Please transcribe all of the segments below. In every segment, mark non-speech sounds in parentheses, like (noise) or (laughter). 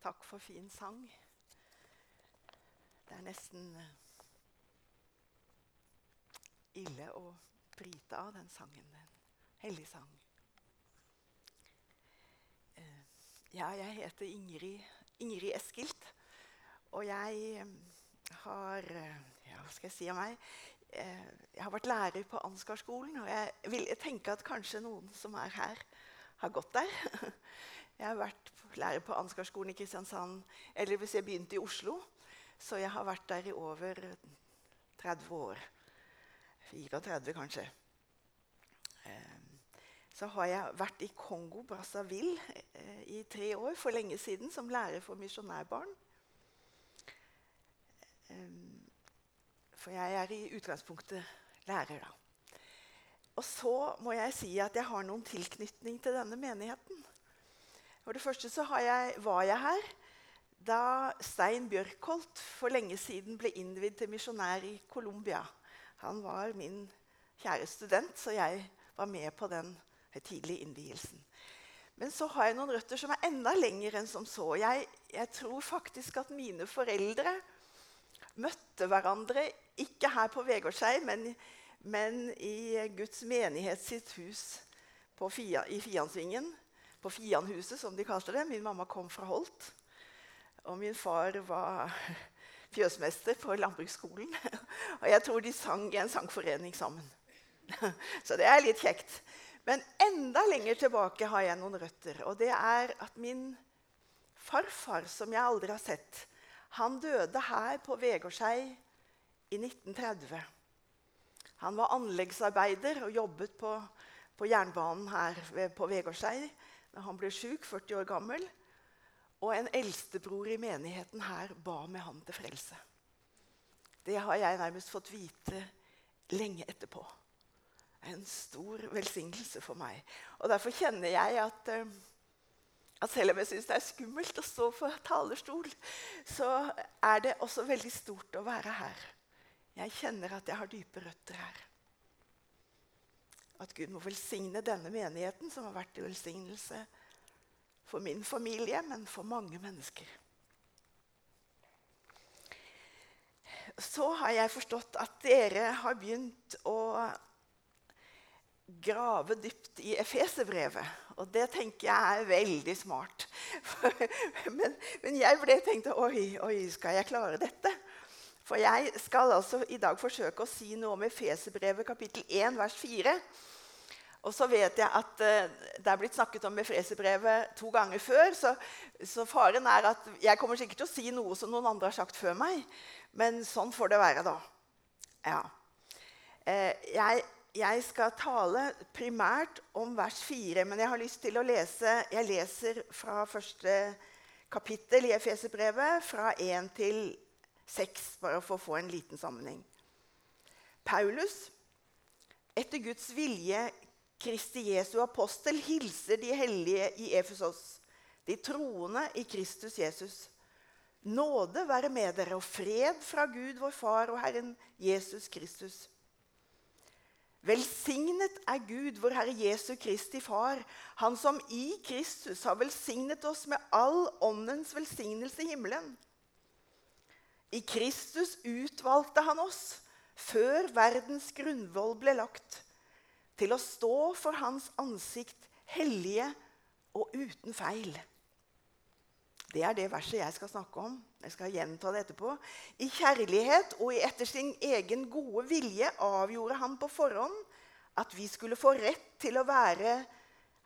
Takk for fin sang. Det er nesten eh, ille å bryte av den sangen. En hellig sang. Eh, ja, jeg heter Ingrid, Ingrid Eskilt. Og jeg eh, har ja, Hva skal jeg si om meg? Jeg har vært lærer på Ansgarskolen, og jeg vil tenke at kanskje noen som er her, har gått der. (laughs) Jeg har vært lærer på Ansgarskolen i Kristiansand, eller hvis jeg begynte i Oslo. Så jeg har vært der i over 30 år. 34, kanskje. Ehm, så har jeg vært i Kongo, Brazzaville, eh, i tre år for lenge siden som lærer for misjonærbarn. Ehm, for jeg er i utgangspunktet lærer, da. Og så må jeg si at jeg har noen tilknytning til denne menigheten. For det første så jeg, var jeg her da Stein Bjørkholt for lenge siden ble innvidd til misjonær i Colombia. Han var min kjære student, så jeg var med på den høytidelige innvielsen. Men så har jeg noen røtter som er enda lenger enn som så. Jeg, jeg, tror faktisk at mine foreldre møtte hverandre ikke her på Vegårshei, men, men i Guds menighet sitt hus Fia, i Fiansvingen på Fianhuset, som de kalte det. Min mamma kom fra Holt. Og min far var (laughs) fjøsmester på landbruksskolen. (laughs) Og jeg tror de sang i en sangforening sammen. (laughs) Så det er litt kjekt. Men enda lenger tilbake har jeg noen røtter. Og det er at min farfar, som jeg aldri har sett, han døde her på Vegårshei i 1930. Han var anleggsarbeider og jobbet på, på jernbanen her på Vegårshei da han ble sjuk, 40 år gammel. Og en eldstebror i menigheten her ba med ham til frelse. Det har jeg nærmest fått vite lenge etterpå. En stor velsignelse for meg. Og Derfor kjenner jeg at, eh, at selv om jeg syns det er skummelt å stå på talerstol, så er det også veldig stort å være her. Jeg kjenner at jeg har dype røtter her. At Gud må velsigne denne menigheten, som har vært til velsignelse for min familie, men for mange mennesker. Så har jeg forstått at dere har begynt å grave dypt i Efeserbrevet. Og det tenker jeg er veldig smart. (laughs) men, men, jeg ble tenkte oi, oi, skal jeg klare dette? For jeg skal altså i dag forsøke å si noe om Efeserbrevet kapittel 1 vers 4. Og så vet jeg at uh, det er blitt snakket om Efreserbrevet to ganger før. Så, så, faren er at jeg kommer sikkert til å si noe som noen andre har sagt før meg. Men sånn får det være, da. Ja. Uh, jeg, jeg, skal tale primært om vers 4, men jeg har lyst til å lese Jeg leser fra første kapittel i Efeserbrevet, fra 1 til 6, bare for å få en liten sammenheng. Paulus, etter Guds vilje Kristi Jesu apostel hilser de hellige i Efesos, de troende i Kristus Jesus. Nåde være med dere og fred fra Gud, vår Far og Herren Jesus Kristus. Velsignet er Gud, vår Herre Jesu Kristi Far, Han som i Kristus har velsignet oss med all åndens velsignelse i himmelen. I Kristus utvalgte Han oss før verdens grunnvoll ble lagt til å stå for hans ansikt hellige og uten feil. Det er det verset jeg skal snakke om. Jeg skal gjenta det etterpå. I kjærlighet og etter sin egen gode vilje avgjorde han på forhånd at vi skulle få rett til å være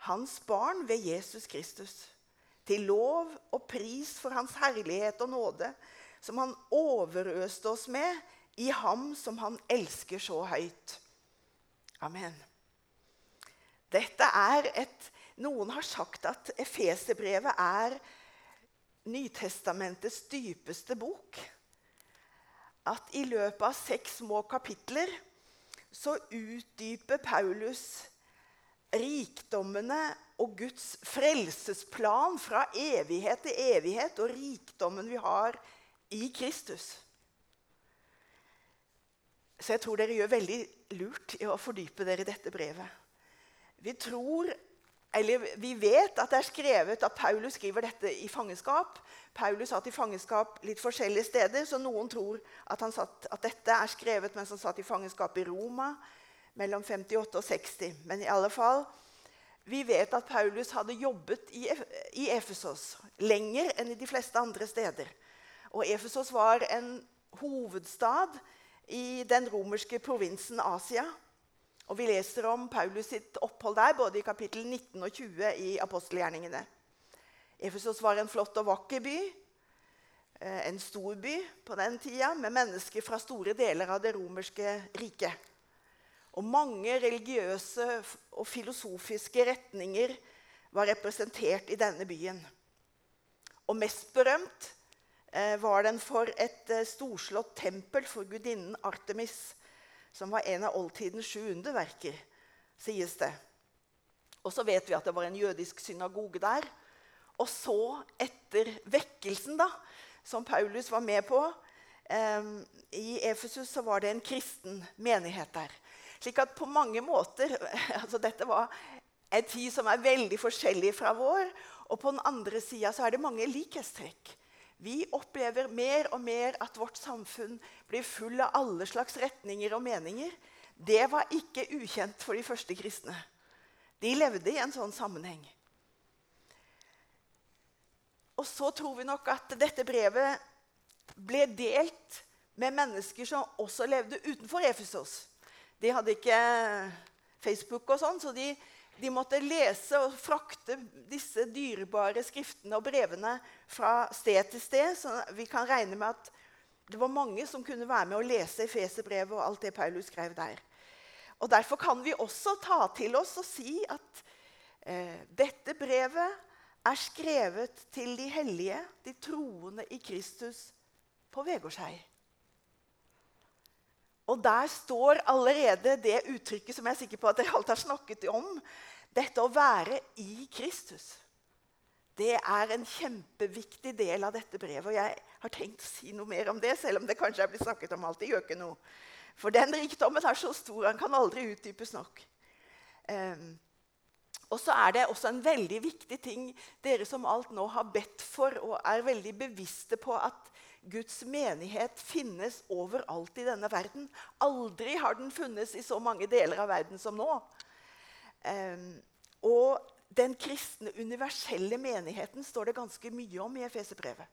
hans barn ved Jesus Kristus. Til lov og pris for hans herlighet og nåde, som han overøste oss med i ham som han elsker så høyt. Amen. Dette er et, Noen har sagt at Efeserbrevet er Nytestamentets dypeste bok. At i løpet av seks små kapitler så utdyper Paulus rikdommene og Guds frelsesplan fra evighet til evighet og rikdommen vi har i Kristus. Så jeg tror dere gjør veldig lurt i å fordype dere i dette brevet. Vi tror eller Vi vet at det er skrevet at Paulus skriver dette i fangenskap. Paulus satt i fangenskap litt forskjellige steder, så noen tror at, satt, at dette er skrevet mens han satt i fangenskap i Roma mellom 58 og 60. Men i alle fall, vi vet at Paulus hadde jobbet i, i Efesos lenger enn i de fleste andre steder. Og Efesos var en hovedstad i den romerske provinsen Asia. Og Vi leser om Paulus sitt opphold der, både i kapittel 19 og 20 i apostelgjerningene. Efesos var en flott og vakker by, eh, en stor by på den tida, med mennesker fra store deler av det romerske riket. Og mange religiøse og filosofiske retninger var representert i denne byen. Og mest berømt eh, var den for et eh, storslått tempel for gudinnen Artemis som var en av oldtidens sju underverker, sies det. Og så vet vi at det var en jødisk synagoge der. Og så, etter vekkelsen, da, som Paulus var med på eh, I Efesus så var det en kristen menighet der. Slik at på mange måter (laughs) altså Dette var en tid som er veldig forskjellig fra vår. Og på den andre sida er det mange likhetstrekk. Vi opplever mer og mer at vårt samfunn blir full av alle slags retninger og meninger. Det var ikke ukjent for de første kristne. De levde i en sånn sammenheng. Og så tror vi nok at dette brevet ble delt med mennesker som også levde utenfor Efesos. De hadde ikke Facebook og sånn, så de de måtte lese og frakte disse dyrebare skriftene og brevene fra sted til sted. Så vi kan regne med at det var mange som kunne være med å lese Efeserbrevet og alt det Paulus skrev der. Og Derfor kan vi også ta til oss og si at eh, dette brevet er skrevet til de hellige, de troende i Kristus, på Vegårshei. Og der står allerede det uttrykket som jeg er sikker på at dere alt har snakket om. Dette å være i Kristus. Det er en kjempeviktig del av dette brevet. Og jeg har tenkt å si noe mer om det, selv om det kanskje er blitt snakket om alt. Det gjør ikke noe. For den rikdommen er så stor, han kan aldri utdypes nok. Um, og så er det også en veldig viktig ting dere som alt nå har bedt for og er veldig bevisste på at Guds menighet finnes overalt i denne verden. Aldri har den funnes i så mange deler av verden som nå. Um, og den kristne, universelle menigheten står det ganske mye om i Efeserbrevet.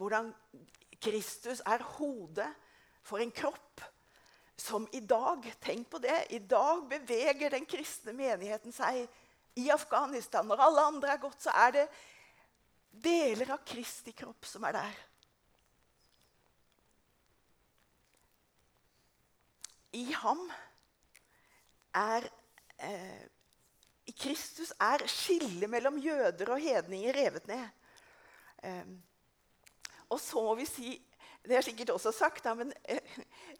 Hvordan Kristus er hodet for en kropp som i dag Tenk på det. I dag beveger den kristne menigheten seg i Afghanistan. Når alle andre er gått, så er det deler av Kristi kropp som er der. I ham er eh, Kristus er skillet mellom jøder og hedninger revet ned. Eh, og så må vi si Det er sikkert også sagt, da, men, eh,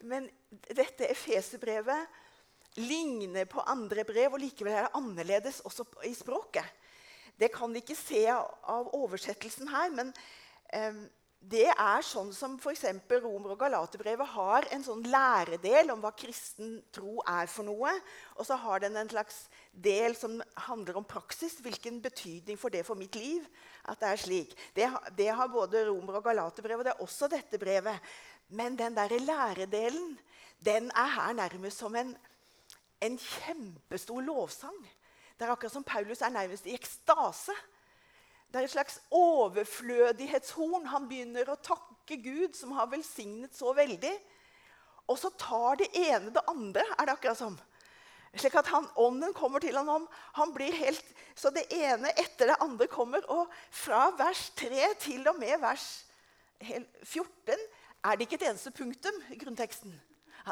men dette Efeserbrevet ligner på andre brev, og likevel er det annerledes også i språket. Det kan vi ikke se av oversettelsen her, men eh, det er sånn som f.eks. Romer- og Galaterbrevet har en sånn læredel om hva kristen tro er for noe. Og så har den en slags del som handler om praksis. Hvilken betydning får det for mitt liv? at Det er slik. Det, det har både Romer- og Galaterbrevet, og det er også dette brevet. Men den der læredelen den er her nærmest som en, en kjempestor lovsang. Det er akkurat som Paulus er nærmest i ekstase. Det er et slags overflødighetshorn. Han begynner å takke Gud, som har velsignet så veldig. Og så tar det ene det andre, er det akkurat som. Slik at han, Ånden kommer til ham. Han blir helt, Så det ene etter det andre kommer. Og fra vers 3 til og med vers 14 er det ikke et eneste punktum i grunnteksten.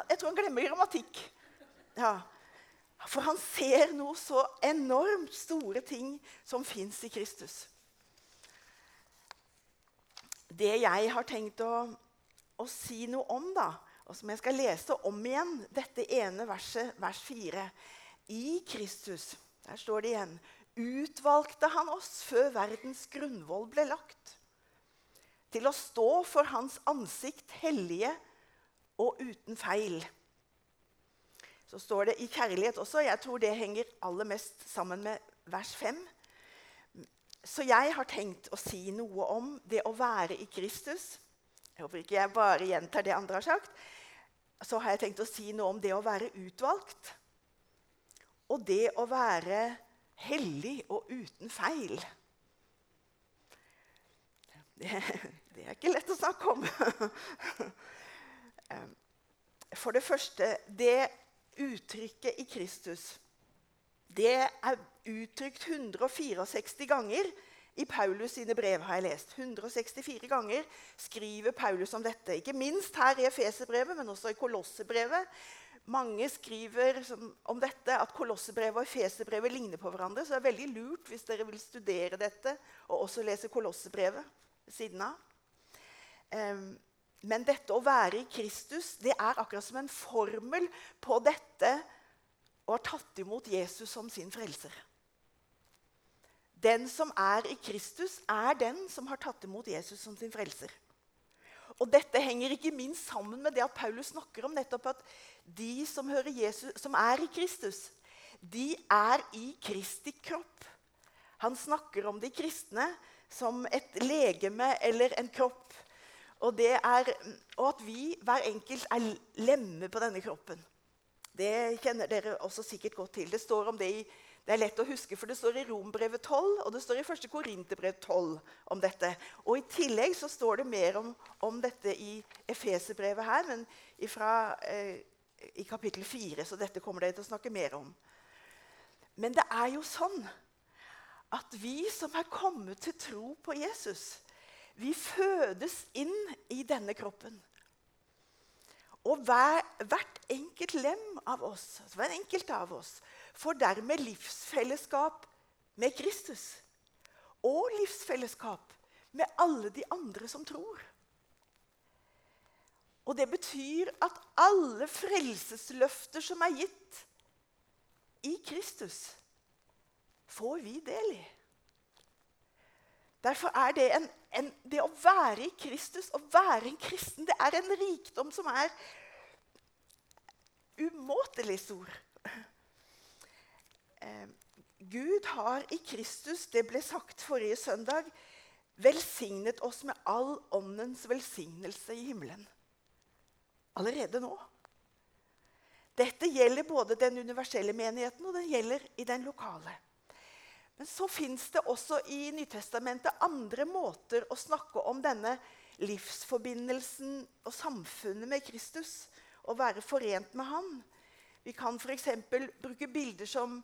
Jeg tror han glemmer grammatikk. Ja. For han ser noe så enormt store ting som fins i Kristus det jeg har tenkt å, å, si noe om, da, og som jeg skal lese om igjen, dette ene verset, vers 4 I Kristus, der står det igjen, utvalgte han oss før verdens grunnvoll ble lagt, til å stå for hans ansikt hellige og uten feil. så står det i kjærlighet også. Jeg tror det henger aller mest sammen med vers 5. Så jeg har tenkt å si noe om det å være i Kristus. Jeg håper ikke jeg bare gjentar det andre har sagt. Så har jeg tenkt å si noe om det å være utvalgt. Og det å være hellig og uten feil. Det, det er ikke lett å snakke om. For det første det uttrykket i Kristus det er uttrykt 164 ganger i Paulus sine brev. har jeg lest. 164 ganger skriver Paulus om dette. Ikke minst her i Efeserbrevet, men også i Kolossebrevet. Mange skriver om dette, at Kolossebrevet og Efeserbrevet ligner på hverandre. Så det er veldig lurt hvis dere vil studere dette og også lese Kolossebrevet siden av. Um, men dette å være i Kristus det er akkurat som en formel på dette å ha tatt imot Jesus som sin frelser. Den som er i Kristus, er den som har tatt imot Jesus som sin frelser. Og Dette henger ikke minst sammen med det at Paulus snakker om nettopp at de som, Jesus, som er i Kristus, de er i Kristi kropp. Han snakker om de kristne som et legeme eller en kropp. Og, er, og at vi, hver enkelt, er lemmer på denne kroppen. Det kjenner dere også sikkert godt til. Det står om det i det er lett å huske, for det står i Rombrevet 12 og det står i 1. Korinterbrev 12 om dette. Og I tillegg så står det mer om, om dette i Efeserbrevet her, men ifra, eh, i kapittel 4, så dette kommer dere til å snakke mer om. Men det er jo sånn at vi som er kommet til tro på Jesus, vi fødes inn i denne kroppen. Og hver, hvert enkelt lem av oss, hver enkelt av oss, får dermed livsfellesskap med Kristus. Og livsfellesskap med alle de andre som tror. Og det betyr at alle frelsesløfter som er gitt i Kristus, får vi del i. Derfor er det, en, en, det å være i Kristus, å være en kristen, det er en rikdom som er umåtelig stor. Eh, Gud har i Kristus, det ble sagt forrige søndag, velsignet oss med all åndens velsignelse i himmelen. Allerede nå. Dette gjelder både den universelle menigheten og den gjelder i den lokale. Men så fins det også i Nytestamentet andre måter å snakke om denne livsforbindelsen og samfunnet med Kristus. og være forent med Han. Vi kan f.eks. bruke bilder som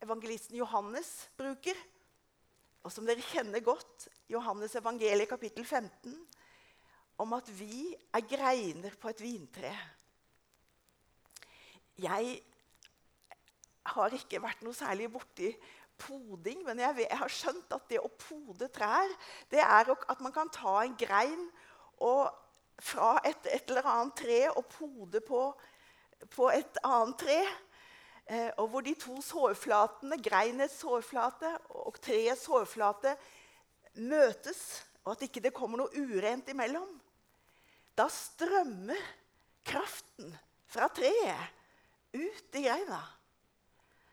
evangelisten Johannes bruker. Og som dere kjenner godt, Johannes evangeliet kapittel 15. Om at vi er greiner på et vintre. Jeg har ikke vært noe særlig borti poding, men jeg, jeg, har skjønt at det å pode trær, det er at man kan ta en grein fra et, et, eller annet tre og pode på, på et annet tre. Eh, og hvor de to sårflatene, greinets sårflate og treets sårflate, møtes, og at ikke det kommer noe urent imellom. Da strømmer kraften fra treet ut i greina.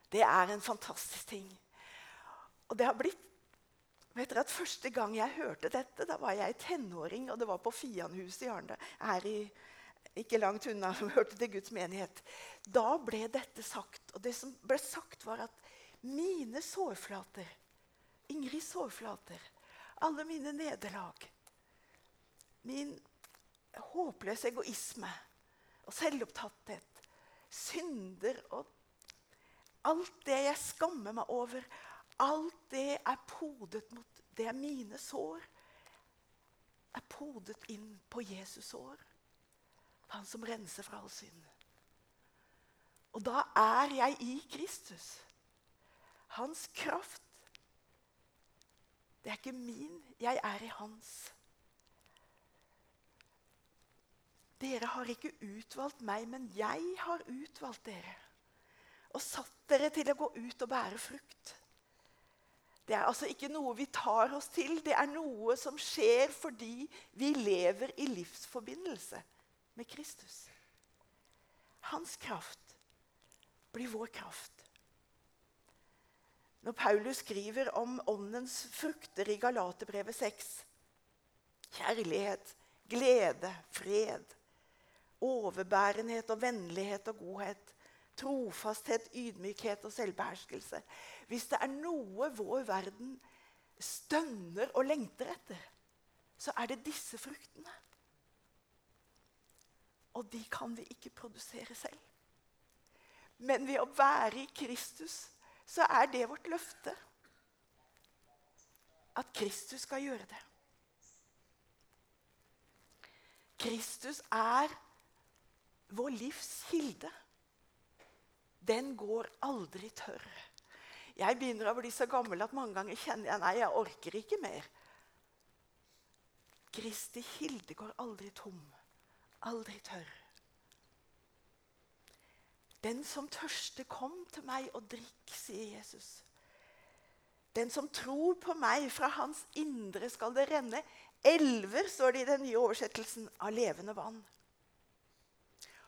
Det er en fantastisk ting. Og det har blitt Vet dere at Første gang jeg hørte dette, da var jeg tenåring, og det var på Fianhuset i Arne, her i, ikke langt unna, (laughs) som hørte til Guds menighet. Da ble dette sagt, og det som ble sagt, var at mine sårflater, Ingrids sårflater, alle mine nederlag, min håpløse egoisme og selvopptatthet, synder og alt det jeg skammer meg over, Alt det er podet mot Det er mine sår. Er podet inn på Jesus sår. Han som renser fra all synd. Og da er jeg i Kristus. Hans kraft. Det er ikke min, jeg er i hans. Dere har ikke utvalgt meg, men jeg har utvalgt dere. Og satt dere til å gå ut og bære frukt. Det er altså ikke noe vi tar oss til, det er noe som skjer fordi vi lever i livsforbindelse med Kristus. Hans kraft blir vår kraft. Når Paulus skriver om åndens frukter i Galaterbrevet 6 kjærlighet, glede, fred, overbærenhet og vennlighet og godhet, trofasthet, ydmykhet og selvbeherskelse Hvis det er noe vår verden stønner og lengter etter, så er det disse fruktene. Og de kan vi ikke produsere selv. Men ved å være i Kristus så er det vårt løfte. At Kristus skal gjøre det. Kristus er vår livs kilde. Den går aldri tørr. Jeg begynner å bli så gammel at mange ganger kjenner jeg nei, jeg orker ikke mer. Kristi kilde går aldri tom, aldri tørr. Den som tørster, kom til meg og drikk, sier Jesus. Den som tror på meg, fra hans indre skal det renne elver, står det i den nye oversettelsen, av levende vann.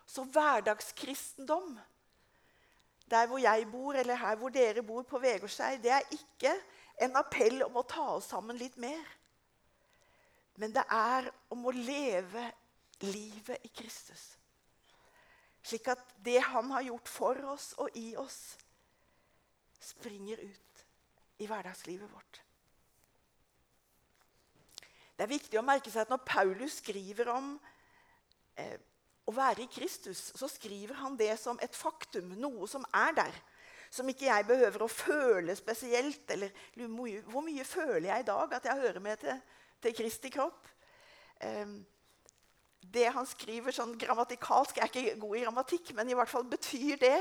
Så hverdagskristendom, der hvor jeg bor, eller her hvor dere bor på Vegårshei, det er ikke en appell om å ta oss sammen litt mer. Men det er om å leve livet i Kristus. Slik at det han har gjort for oss og i oss, springer ut i hverdagslivet vårt. Det er viktig å merke seg at når Paulus skriver om eh, å være i Kristus, så skriver han det som et faktum, noe som er der. Som ikke jeg behøver å føle spesielt. Eller hvor mye føler jeg i dag at jeg hører med til, til Kristi kropp? Eh, det han skriver sånn grammatikalsk Jeg er ikke god i grammatikk, men i hvert fall betyr det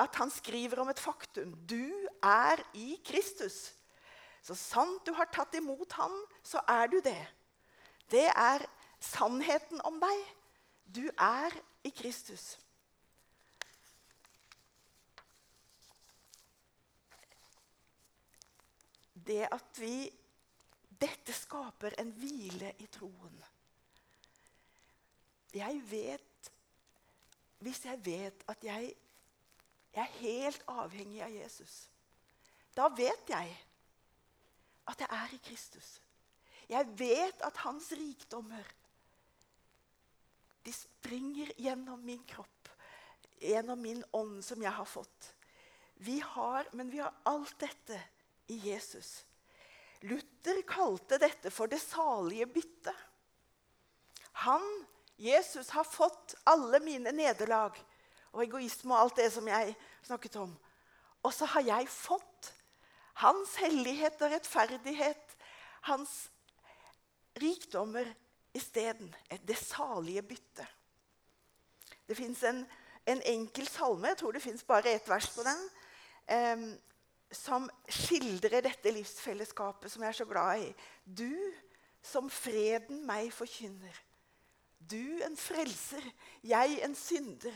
at han skriver om et faktum. Du er i Kristus. Så sant du har tatt imot ham, så er du det. Det er sannheten om deg. Du er i Kristus. Det at vi Dette skaper en hvile i troen. Jeg vet Hvis jeg vet at jeg, jeg er helt avhengig av Jesus, da vet jeg at jeg er i Kristus. Jeg vet at hans rikdommer de springer gjennom min kropp, gjennom min ånd som jeg har fått. Vi har, Men vi har alt dette i Jesus. Luther kalte dette for det salige byttet. Han Jesus har fått alle mine nederlag og egoisme og alt det som jeg snakket om. Og så har jeg fått hans hellighet og rettferdighet, hans rikdommer isteden. Det salige byttet. Det fins en, en, enkel salme, jeg tror det fins bare ett vers på den, eh, som skildrer dette livsfellesskapet som jeg er så glad i. Du som freden meg forkynner. Du en frelser, jeg en synder.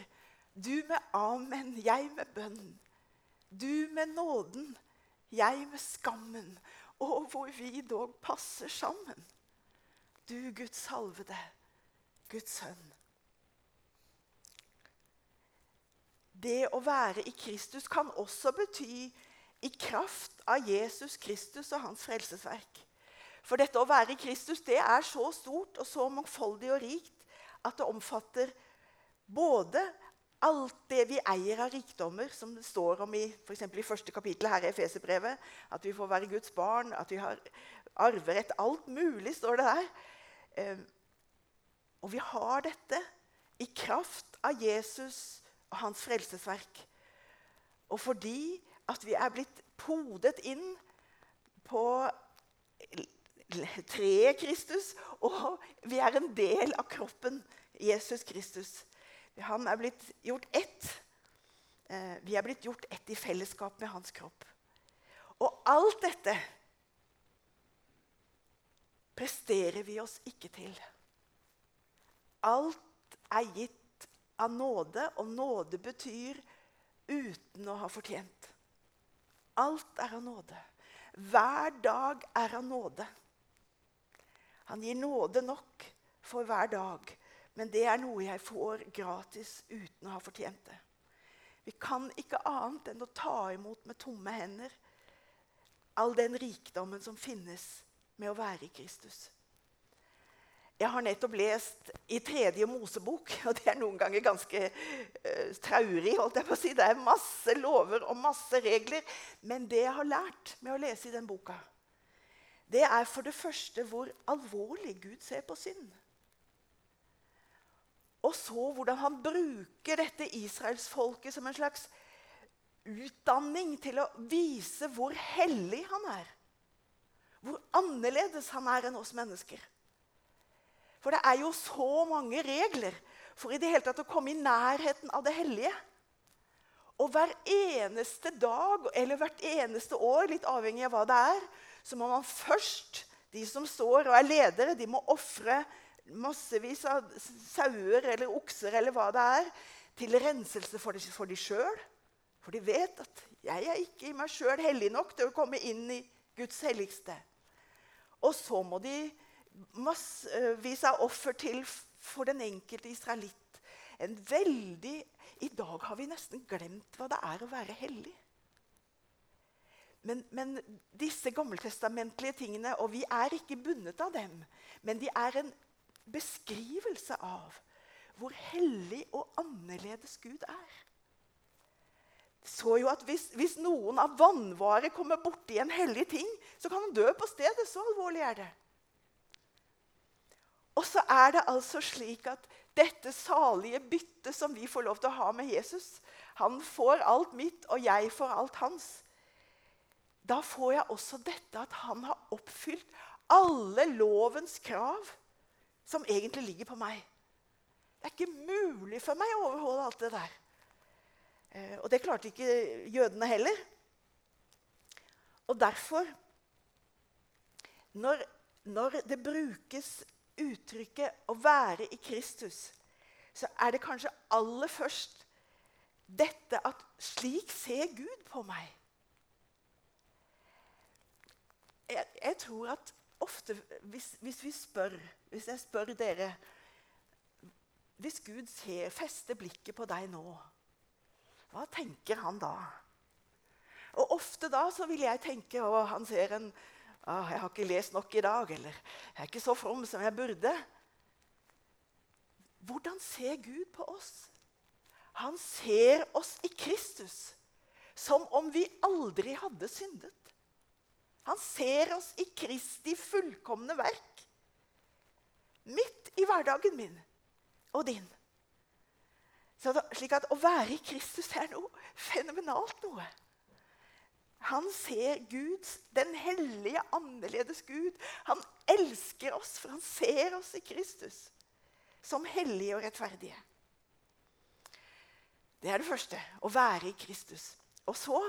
Du med amen, jeg med bønn. Du med nåden, jeg med skammen. Og hvor vi dog passer sammen. Du Guds salvede, Guds sønn. Det å være i Kristus kan også bety i kraft av Jesus Kristus og hans frelsesverk. For dette å være i Kristus det er så stort og så mangfoldig og rikt at det omfatter både alt det vi eier av rikdommer, som det står om i, for i første kapittel her i Efeserbrevet, at vi får være Guds barn, at vi har arverett Alt mulig står det der. Ehm, og vi har dette i kraft av Jesus og hans frelsesverk. Og fordi at vi er blitt podet inn på treet Kristus, og vi er en del av kroppen Jesus Kristus. Han er blitt gjort ett. Eh, vi er blitt gjort ett i fellesskap med hans kropp. Og alt dette presterer vi oss ikke til. Alt er gitt av nåde, og nåde betyr uten å ha fortjent. Alt er av nåde. Hver dag er av nåde. Han gir nåde nok for hver dag, men det er noe jeg får gratis uten å ha fortjent det. Vi kan ikke annet enn å ta imot med tomme hender all den rikdommen som finnes med å være i Kristus. Jeg har nettopp lest i tredje Mosebok, (laughs) og det er noen ganger ganske uh, traurig. holdt jeg på å si. Det er masse lover og masse regler. Men det jeg har lært med å lese i den boka, det er for det første hvor alvorlig Gud ser på synd. Og så hvordan han bruker dette israelsfolket som en slags utdanning til å vise hvor hellig han er. Hvor annerledes han er enn oss mennesker. For det er jo så mange regler for i det hele tatt å komme i nærheten av det hellige. Og hver eneste dag eller hvert eneste år, litt avhengig av hva det er, så må man først, de som står og er ledere, de må ofre massevis av sauer eller okser eller hva det er, til renselse for de, sjøl. For de vet at 'jeg er ikke i meg sjøl hellig nok til å komme inn i Guds helligste'. Og så må de massevis av offer til for den enkelte israelitt. En veldig I dag har vi nesten glemt hva det er å være hellig. Men, men disse gammeltestamentlige tingene, og vi er ikke bundet av dem, men de er en beskrivelse av hvor hellig og annerledes Gud er. Så jo at hvis, hvis noen av vannvare kommer borti en hellig ting, så kan han dø på stedet. Så alvorlig er det. Og så er det altså slik at dette salige byttet som vi får lov til å ha med Jesus Han får alt mitt, og jeg får alt hans. Da får jeg også dette at han har oppfylt alle lovens krav som egentlig ligger på meg. Det er ikke mulig for meg å overholde alt det der. Eh, og det klarte ikke jødene heller. Og derfor, når, når det brukes uttrykket 'å være i Kristus', så er det kanskje aller først dette at 'slik ser Gud på meg'. Jeg, jeg tror at ofte hvis, hvis, vi spør, hvis jeg spør dere Hvis Gud ser, fester blikket på deg nå, hva tenker han da? Og Ofte da så vil jeg tenke at han ser en å, 'Jeg har ikke lest nok i dag.' Eller 'Jeg er ikke så from som jeg burde'. Hvordan ser Gud på oss? Han ser oss i Kristus som om vi aldri hadde syndet. Han ser oss i Kristi fullkomne verk. Midt i hverdagen min og din. Slik at Å være i Kristus er noe fenomenalt noe. Han ser Gud, den hellige, annerledes Gud. Han elsker oss, for han ser oss i Kristus som hellige og rettferdige. Det er det første å være i Kristus. Og så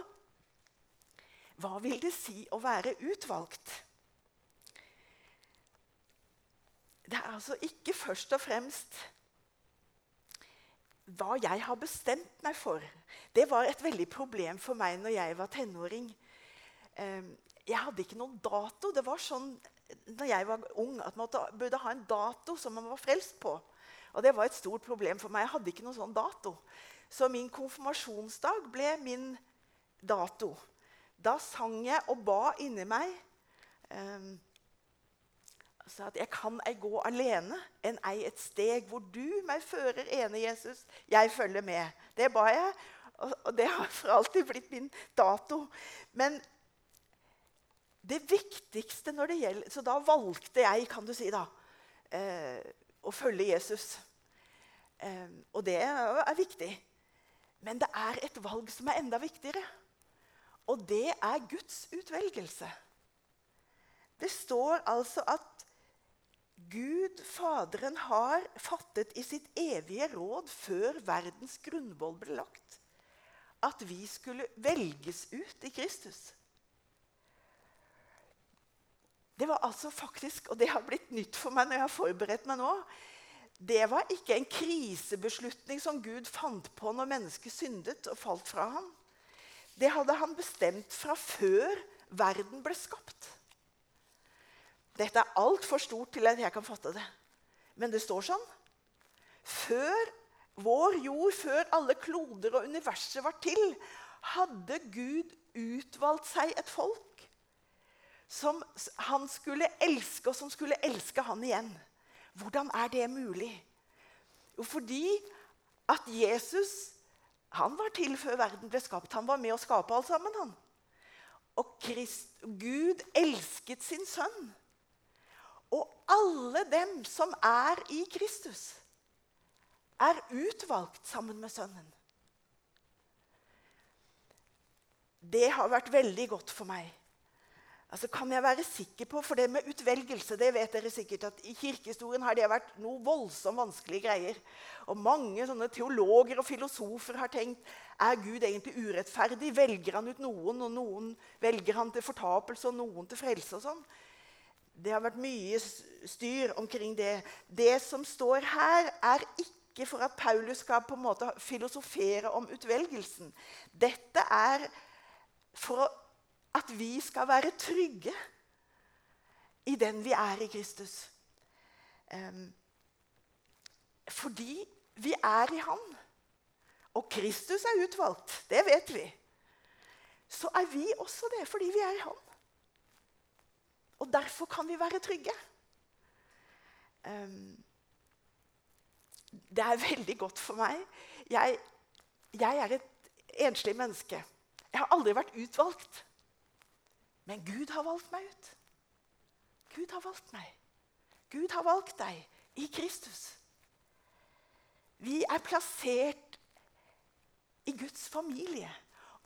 hva vil det si å være utvalgt? Det er altså ikke først og fremst hva jeg har bestemt meg for. Det var et veldig problem for meg når jeg var tenåring. Ehm, jeg hadde ikke noen dato. Det var sånn når jeg var ung at man burde ha en dato som man var frelst på. Og Det var et stort problem for meg. Jeg hadde ikke noen sånn dato. Så min konfirmasjonsdag ble min dato. Da sang jeg og ba inni meg um, sa at jeg kan ei gå alene, enn ei et steg hvor du meg fører ene, Jesus. Jeg følger med. Det ba jeg, og det har for alltid blitt min dato. Men det viktigste når det gjelder Så da valgte jeg, kan du si, da, eh, å følge Jesus. Eh, og det er viktig. Men det er et valg som er enda viktigere. Og det er Guds utvelgelse. Det står altså at Gud, Faderen, har fattet i sitt evige råd før verdens grunnvoll ble lagt, at vi skulle velges ut i Kristus. Det var altså faktisk, og det har blitt nytt for meg når jeg har forberedt meg nå Det var ikke en krisebeslutning som Gud fant på når mennesket syndet og falt fra ham. Det hadde han bestemt fra før verden ble skapt. Dette er altfor stort til at jeg kan fatte det. Men det står sånn. Før vår jord, før alle kloder og universet var til, hadde Gud utvalgt seg et folk som han skulle elske, og som skulle elske han igjen. Hvordan er det mulig? Jo, fordi at Jesus han var til før verden ble skapt. Han var med å skape alt sammen. han. Og Christ, Gud elsket sin sønn. Og alle dem som er i Kristus, er utvalgt sammen med sønnen. Det har vært veldig godt for meg. Altså, kan jeg være sikker på, For det med utvelgelse det vet dere sikkert at i kirkehistorien har det vært noe voldsomt vanskelige greier. Og Mange sånne teologer og filosofer har tenkt er Gud egentlig urettferdig. Velger han ut noen, og noen velger han til fortapelse, og noen til frelse? og sånn? Det har vært mye styr omkring det. Det som står her, er ikke for at Paulus skal på en måte filosofere om utvelgelsen. Dette er for at vi skal være trygge i den vi er i Kristus. Fordi vi er i Han. Og Kristus er utvalgt. Det vet vi. Så er vi også det fordi vi er i Han. Og derfor kan vi være trygge. Um, det er veldig godt for meg. Jeg, jeg er et enslig menneske. Jeg har aldri vært utvalgt. Men Gud har valgt meg ut. Gud har valgt meg. Gud har valgt deg i Kristus. Vi er plassert i Guds familie.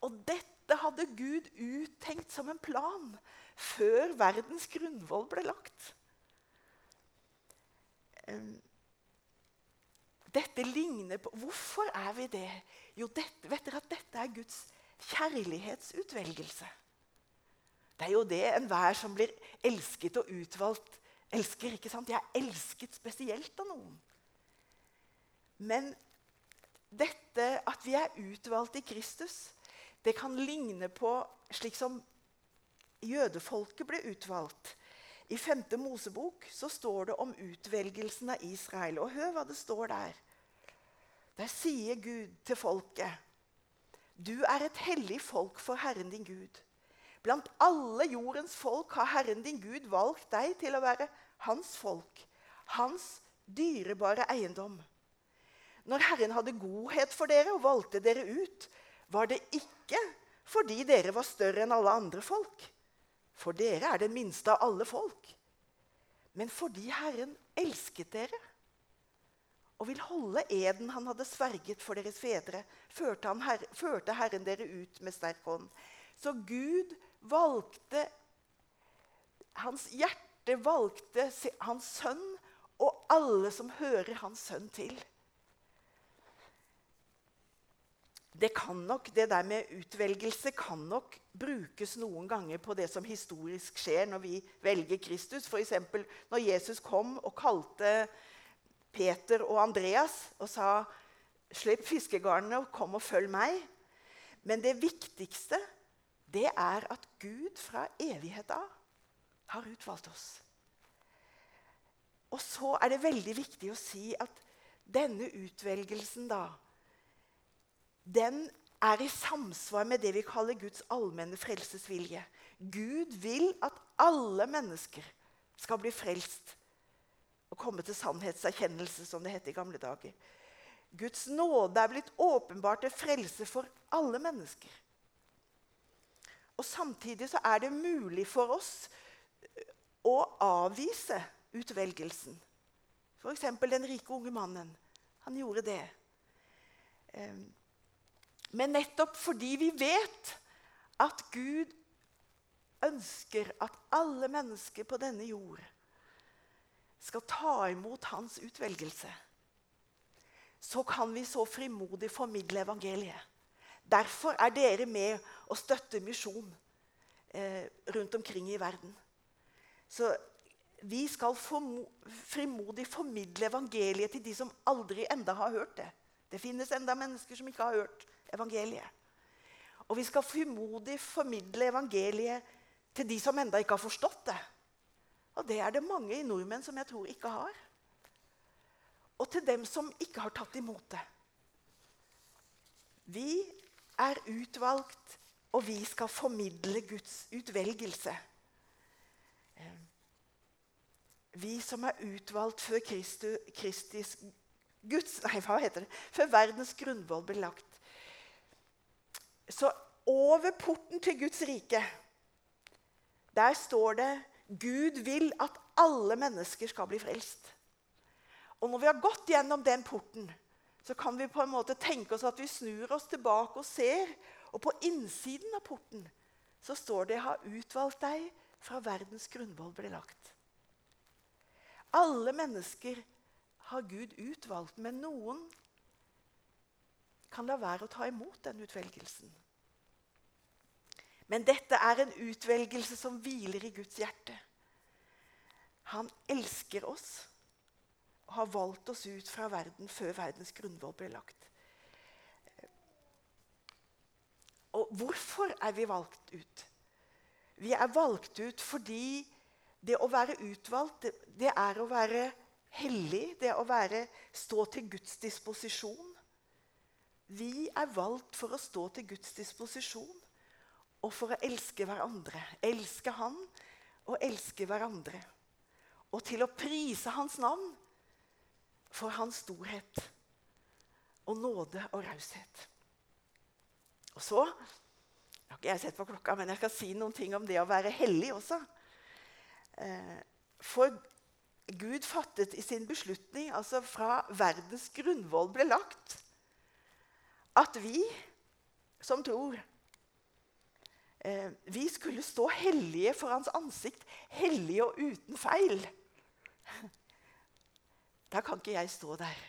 Og dette hadde Gud uttenkt som en plan før verdens grunnvoll ble lagt. Dette ligner på Hvorfor er vi det? Jo, dette, vet dere at dette er Guds kjærlighetsutvelgelse. Det er jo det enhver som blir elsket og utvalgt, elsker. ikke sant? Jeg er elsket spesielt av noen. Men dette at vi er utvalgt i Kristus, det kan ligne på slik som jødefolket ble utvalgt. I 5. Mosebok så står det om utvelgelsen av Israel. Og hør hva det står der. Der sier Gud til folket du er et hellig folk for Herren din Gud. Blant alle jordens folk har Herren din Gud valgt deg til å være hans folk, hans dyrebare eiendom. Når Herren hadde godhet for dere og valgte dere ut, var det ikke fordi dere var større enn alle andre folk, for dere er det minste av alle folk, men fordi Herren elsket dere og vil holde eden han hadde sverget for deres fedre, førte, her, førte Herren dere ut med sterk hånd. Så Gud valgte Hans hjerte valgte hans sønn og alle som hører hans sønn til. Det, kan nok, det der med utvelgelse kan nok brukes noen ganger på det som historisk skjer når vi velger Kristus. F.eks. når Jesus kom og kalte Peter og Andreas og sa Slipp fiskegarnene og kom og følg meg. Men det viktigste det er at Gud fra evighet av har utvalgt oss. Og så er det veldig viktig å si at denne utvelgelsen, da Den er i samsvar med det vi kaller Guds allmenne frelsesvilje. Gud vil at alle mennesker skal bli frelst og komme til sannhetserkjennelse, som det het i gamle dager. Guds nåde er blitt åpenbart til frelse for alle mennesker. Og Samtidig så er det mulig for oss å avvise utvelgelsen. F.eks. den rike unge mannen. Han gjorde det. Men nettopp fordi vi vet at Gud ønsker at alle mennesker på denne jord skal ta imot hans utvelgelse, så kan vi så frimodig formidle evangeliet. Derfor er dere med og støtter misjon eh, rundt omkring i verden. Så vi skal frimodig formidle evangeliet til de som aldri enda har hørt det. Det finnes enda mennesker som ikke har hørt evangeliet. Og vi skal frimodig formidle evangeliet til de som enda ikke har forstått det. Og det er det mange i nordmenn som jeg tror ikke har. Og til dem som ikke har tatt imot det. Vi er utvalgt, og vi skal formidle Guds utvelgelse. Eh, vi som er utvalgt før Kristus, Guds, nei, hva heter det? Før verdens grunnvoll ble lagt. Så over porten til Guds rike, der står det Gud vil at alle mennesker skal bli frelst. Og når vi har gått gjennom den porten, så kan vi på en måte tenke oss at vi snur oss tilbake og ser. Og på innsiden av porten så står det har utvalgt deg fra verdens grunnvoll ble lagt'. Alle mennesker har Gud utvalgt, men noen kan la være å ta imot den utvelgelsen. Men dette er en utvelgelse som hviler i Guds hjerte. Han elsker oss og har valgt oss ut fra verden før verdens grunnvoll ble lagt. Og hvorfor er vi valgt ut? Vi er valgt ut fordi det å være utvalgt, det, er å være hellig. Det er å være, stå til Guds disposisjon. Vi er valgt for å stå til Guds disposisjon og for å elske hverandre. Elske Han og elske hverandre. Og til å prise Hans navn for hans storhet og nåde og raushet. Og så Jeg har ikke sett på klokka, men jeg skal si noen ting om det å være hellig også. Eh, for Gud fattet i sin beslutning, altså fra verdens grunnvoll ble lagt, at vi som tror eh, Vi skulle stå hellige for hans ansikt, hellige og uten feil. Da kan ikke jeg stå der.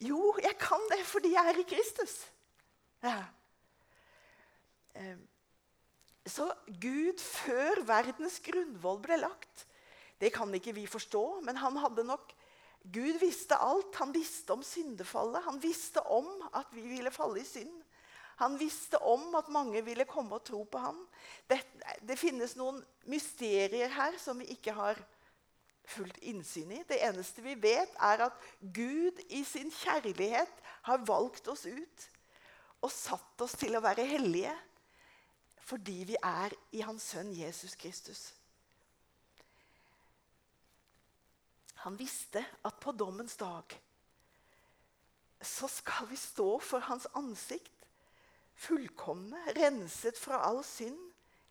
Jo, jeg kan det fordi jeg er i Kristus. Ja. Ehm, så Gud før verdens grunnvoll ble lagt, det kan ikke vi forstå, men han hadde nok Gud visste alt. Han visste om syndefallet. Han visste om at vi ville falle i synd. Han visste om at mange ville komme og tro på ham. Det, det finnes noen mysterier her som vi ikke har fullt innsyn i. Det eneste vi vet, er at Gud i sin kjærlighet har valgt oss ut og satt oss til å være hellige fordi vi er i Hans sønn Jesus Kristus. Han visste at på dommens dag så skal vi stå for hans ansikt, fullkomne, renset fra all synd,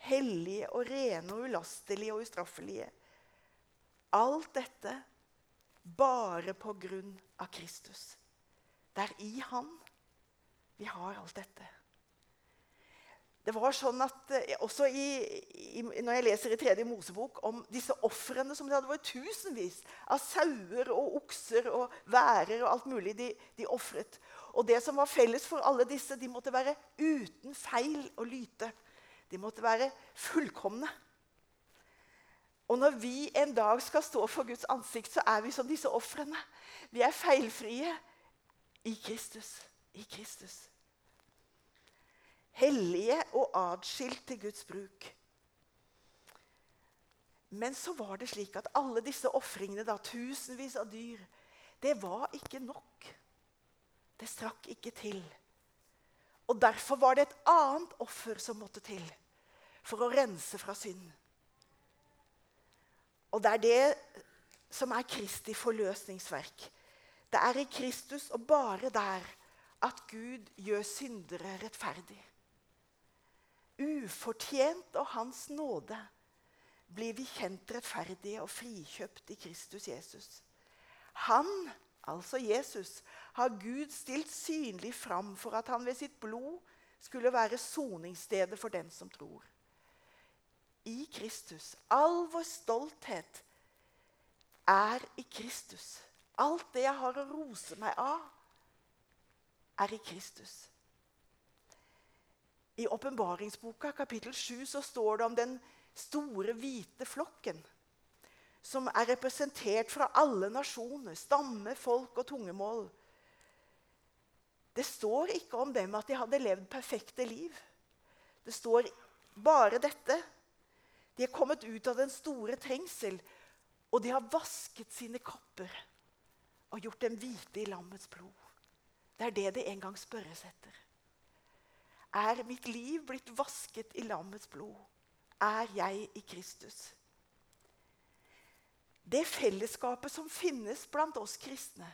hellige og rene og ulastelige og ustraffelige. Alt dette bare på grunn av Kristus. Det er i Han vi har alt dette. Det var sånn at eh, også i, i, Når jeg leser i tredje Mosebok om disse ofrene som det hadde vært tusenvis av sauer og okser og værer og alt mulig de, de ofret. Og det som var felles for alle disse, de måtte være uten feil og lyte. De måtte være fullkomne. Og når vi en dag skal stå for Guds ansikt, så er vi som disse ofrene. Vi er feilfrie i Kristus. I Kristus. Hellige og atskilt til Guds bruk. Men så var det slik at alle disse ofringene, tusenvis av dyr, det var ikke nok. Det strakk ikke til. Og Derfor var det et annet offer som måtte til for å rense fra synd. Og det er det som er Kristi forløsningsverk. Det er i Kristus og bare der at Gud gjør syndere rettferdig. Ufortjent av Hans nåde blir vi kjent rettferdige og frikjøpt i Kristus Jesus. Han, altså Jesus, har Gud stilt synlig fram for at han ved sitt blod skulle være soningsstedet for den som tror i Kristus. All vår stolthet er i Kristus. Alt det jeg har å rose meg av, er i Kristus. I åpenbaringsboka kapittel 7 så står det om den store, hvite flokken. Som er representert fra alle nasjoner, stamme, folk og tungemål. Det står ikke om dem at de hadde levd perfekte liv. Det står bare dette de er kommet ut av den store trengsel, og de har vasket sine kopper og gjort dem hvite i lammets blod. Det er det det en gang spørres etter. Er mitt liv blitt vasket i lammets blod? Er jeg i Kristus? Det fellesskapet som finnes blant oss kristne,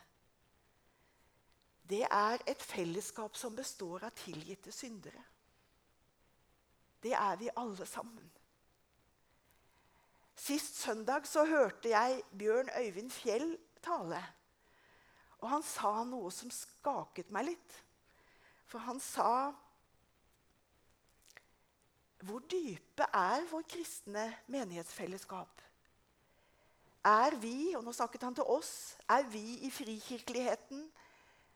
det er et fellesskap som består av tilgitte syndere. Det er vi alle sammen. Sist søndag så hørte jeg Bjørn Øyvind Fjell tale. Og han sa noe som skaket meg litt. For han sa Hvor dype er vår kristne menighetsfellesskap? Er vi, og nå snakket han til oss, er vi i frikirkeligheten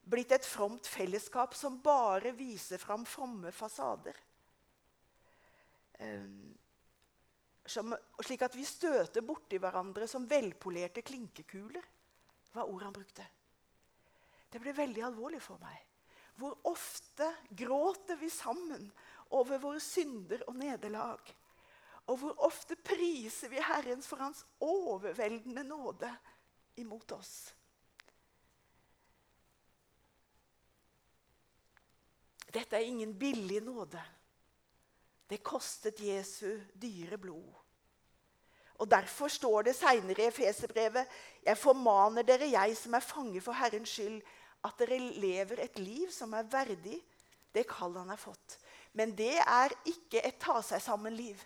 blitt et fromt fellesskap som bare viser fram fromme fasader? Um, som, slik at vi støter borti hverandre som velpolerte klinkekuler, var ordet han brukte. Det ble veldig alvorlig for meg. Hvor ofte gråter vi sammen over våre synder og nederlag? Og hvor ofte priser vi Herren for Hans overveldende nåde imot oss? Dette er ingen billig nåde. Det kostet Jesu dyre blod. Og Derfor står det seinere i Efeserbrevet.: Jeg formaner dere, jeg som er fange for Herrens skyld, at dere lever et liv som er verdig det kall han har fått. Men det er ikke et ta seg sammen-liv.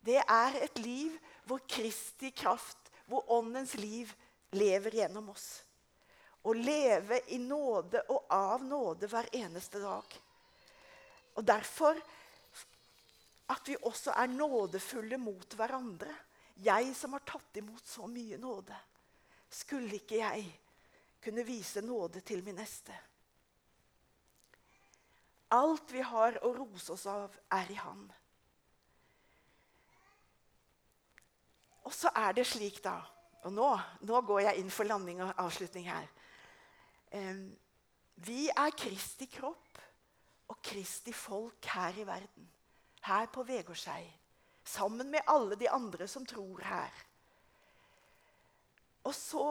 Det er et liv hvor Kristi kraft, hvor Åndens liv, lever gjennom oss. Å leve i nåde og av nåde hver eneste dag. Og derfor at vi også er nådefulle mot hverandre. Jeg som har tatt imot så mye nåde. Skulle ikke jeg kunne vise nåde til min neste. Alt vi har å rose oss av, er i Han. Og så er det slik, da Og nå, nå går jeg inn for landing og avslutning her. Um, vi er Kristi kropp og Kristi folk her i verden. Her på Vegårshei. Sammen med alle de andre som tror her. Og så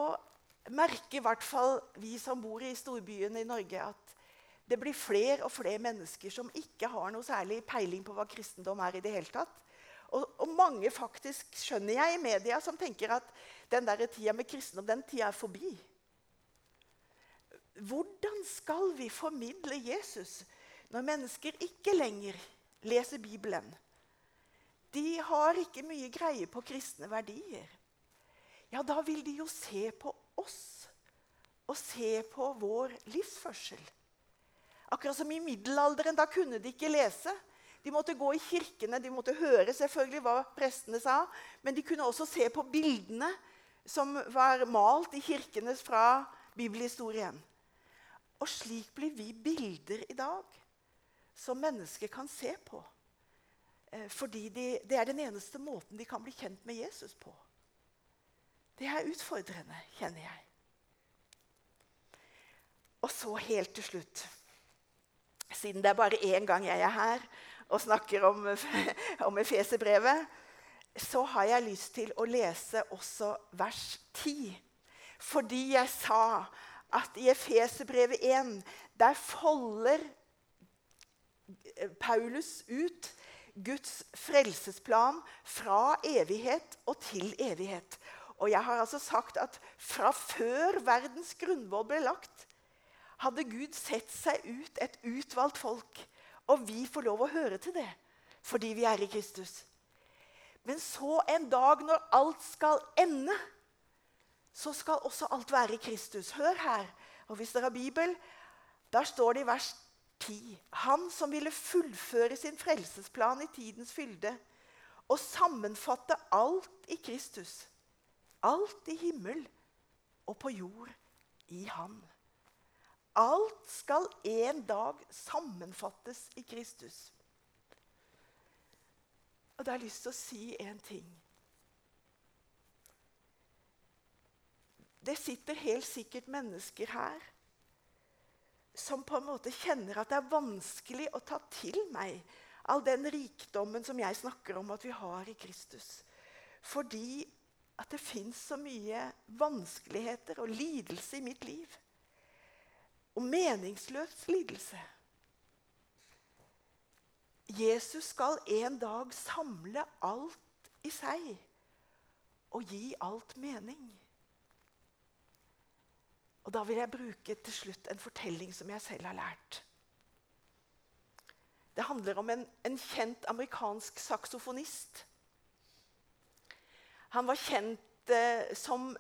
merker i hvert fall vi som bor i storbyene i Norge, at det blir flere og flere mennesker som ikke har noe særlig peiling på hva kristendom er. i det hele tatt. Og, og mange faktisk skjønner jeg i media som tenker at den der tida med kristendom den tida er forbi. Hvordan skal vi formidle Jesus når mennesker ikke lenger leser Bibelen? De har ikke mye greie på kristne verdier. Ja, da vil de jo se på oss og se på vår livsførsel. Akkurat som i middelalderen. Da kunne de ikke lese. De måtte gå i kirkene, de måtte høre selvfølgelig hva prestene sa. Men de kunne også se på bildene som var malt i kirkene fra bibelhistorien. Og slik blir vi bilder i dag som mennesker kan se på. Eh, fordi de, det er den eneste måten de kan bli kjent med Jesus på. Det er utfordrende, kjenner jeg. Og så helt til slutt Siden det er bare én gang jeg er her og snakker om, (laughs) om Efeserbrevet, så har jeg lyst til å lese også vers 10. Fordi jeg sa at i Efeserbrevet 1 der folder Paulus ut Guds frelsesplan fra evighet og til evighet. Og jeg har altså sagt at fra før verdens grunnvoll ble lagt, hadde Gud sett seg ut et utvalgt folk. Og vi får lov å høre til det fordi vi er i Kristus. Men så en dag når alt skal ende, så skal også alt være i Kristus. Hør her. Og hvis dere har Bibel, der står det i vers 10. Han som ville fullføre sin frelsesplan i tidens fylde og sammenfatte alt i Kristus Alt i himmel og på jord i Han. Alt skal en dag sammenfattes i Kristus. Og da har jeg lyst til å si en ting. Det sitter helt sikkert mennesker her som på en måte kjenner at det er vanskelig å ta til meg all den rikdommen som jeg snakker om at vi har i Kristus. Fordi at det fins så mye vanskeligheter og lidelse i mitt liv. og meningsløs lidelse. Jesus skal en dag samle alt i seg og gi alt mening. Og Da vil jeg bruke til slutt en fortelling som jeg selv har lært. Det handler om en, en kjent amerikansk saksofonist. Han var kjent eh, som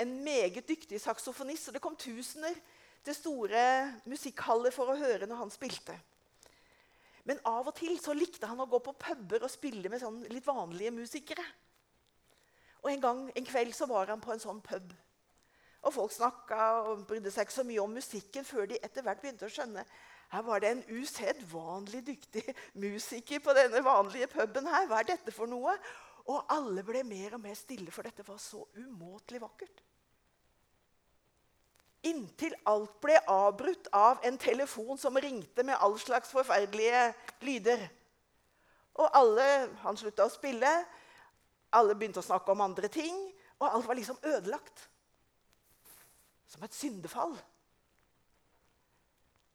en meget dyktig saksofonist, og det kom tusener til store musikkhaller for å høre når han spilte. Men av og til så likte han å gå på puber og spille med sånn litt vanlige musikere. Og En gang, en kveld så var han på en sånn pub. Og Folk snakka og brydde seg ikke så mye om musikken før de etter hvert begynte å skjønne her var det en usedvanlig dyktig musiker på denne vanlige puben. her. Hva er dette for noe? Og alle ble mer og mer stille, for dette var så umåtelig vakkert. Inntil alt ble avbrutt av en telefon som ringte med all slags forferdelige lyder. Og alle, Han slutta å spille, alle begynte å snakke om andre ting, og alt var liksom ødelagt. Som et syndefall.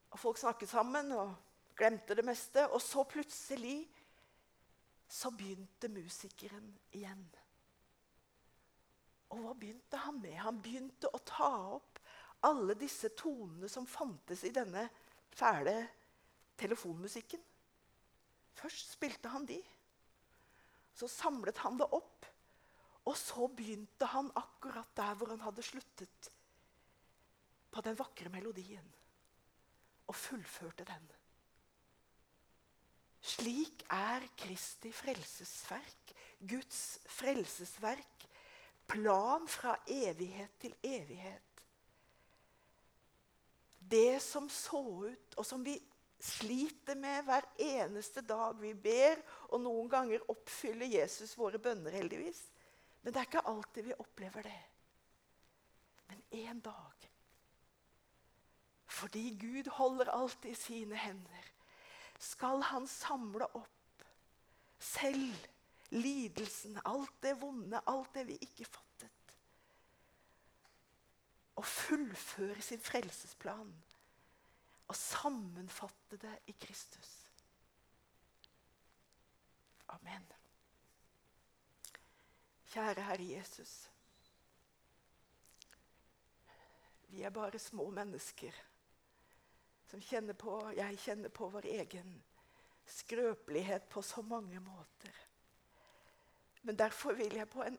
Og Folk snakket sammen og glemte det meste. Og så plutselig så begynte musikeren igjen. Og hva begynte han med? Han begynte å ta opp alle disse tonene som fantes i denne fæle telefonmusikken. Først spilte han de. Så samlet han det opp. Og så begynte han akkurat der hvor han hadde sluttet, på den vakre melodien og fullførte den. Slik er Kristi frelsesverk, Guds frelsesverk, plan fra evighet til evighet. Det som så ut, og som vi sliter med hver eneste dag vi ber, og noen ganger oppfyller Jesus våre bønner, heldigvis. Men det er ikke alltid vi opplever det. Men en dag fordi Gud holder alt i sine hender, skal han samle opp selv lidelsen, alt det vonde, alt det vi ikke fattet. Og fullføre sin frelsesplan og sammenfatte det i Kristus. Amen. Kjære Herre Jesus. Vi er bare små mennesker som kjenner på, jeg kjenner på vår egen skrøpelighet på så mange måter. Men derfor vil jeg på en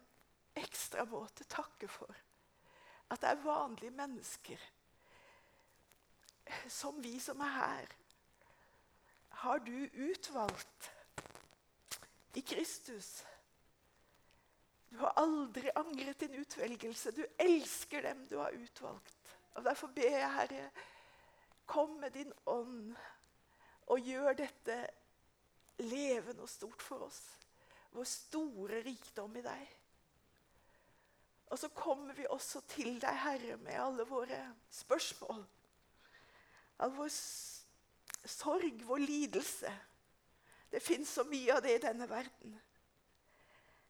ekstra måte takke for at det er vanlige mennesker som vi som er her, har du utvalgt i Kristus. Du har aldri angret din utvelgelse. Du elsker dem du har utvalgt. Og Derfor ber jeg, Herre, Kom med din ånd og gjør dette levende og stort for oss. Vår store rikdom i deg. Og så kommer vi også til deg, Herre, med alle våre spørsmål. All vår sorg, vår lidelse. Det fins så mye av det i denne verden.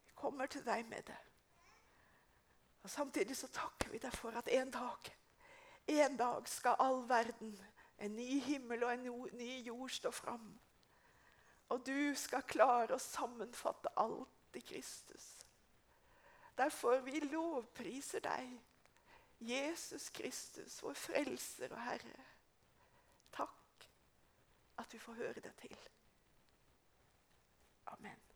Vi kommer til deg med det. Og Samtidig så takker vi deg for at en dag en dag skal all verden, en ny himmel og en ny jord, står fram. Og du skal klare å sammenfatte alt i Kristus. Derfor vi lovpriser deg, Jesus Kristus, vår frelser og Herre. Takk at vi får høre det til. Amen.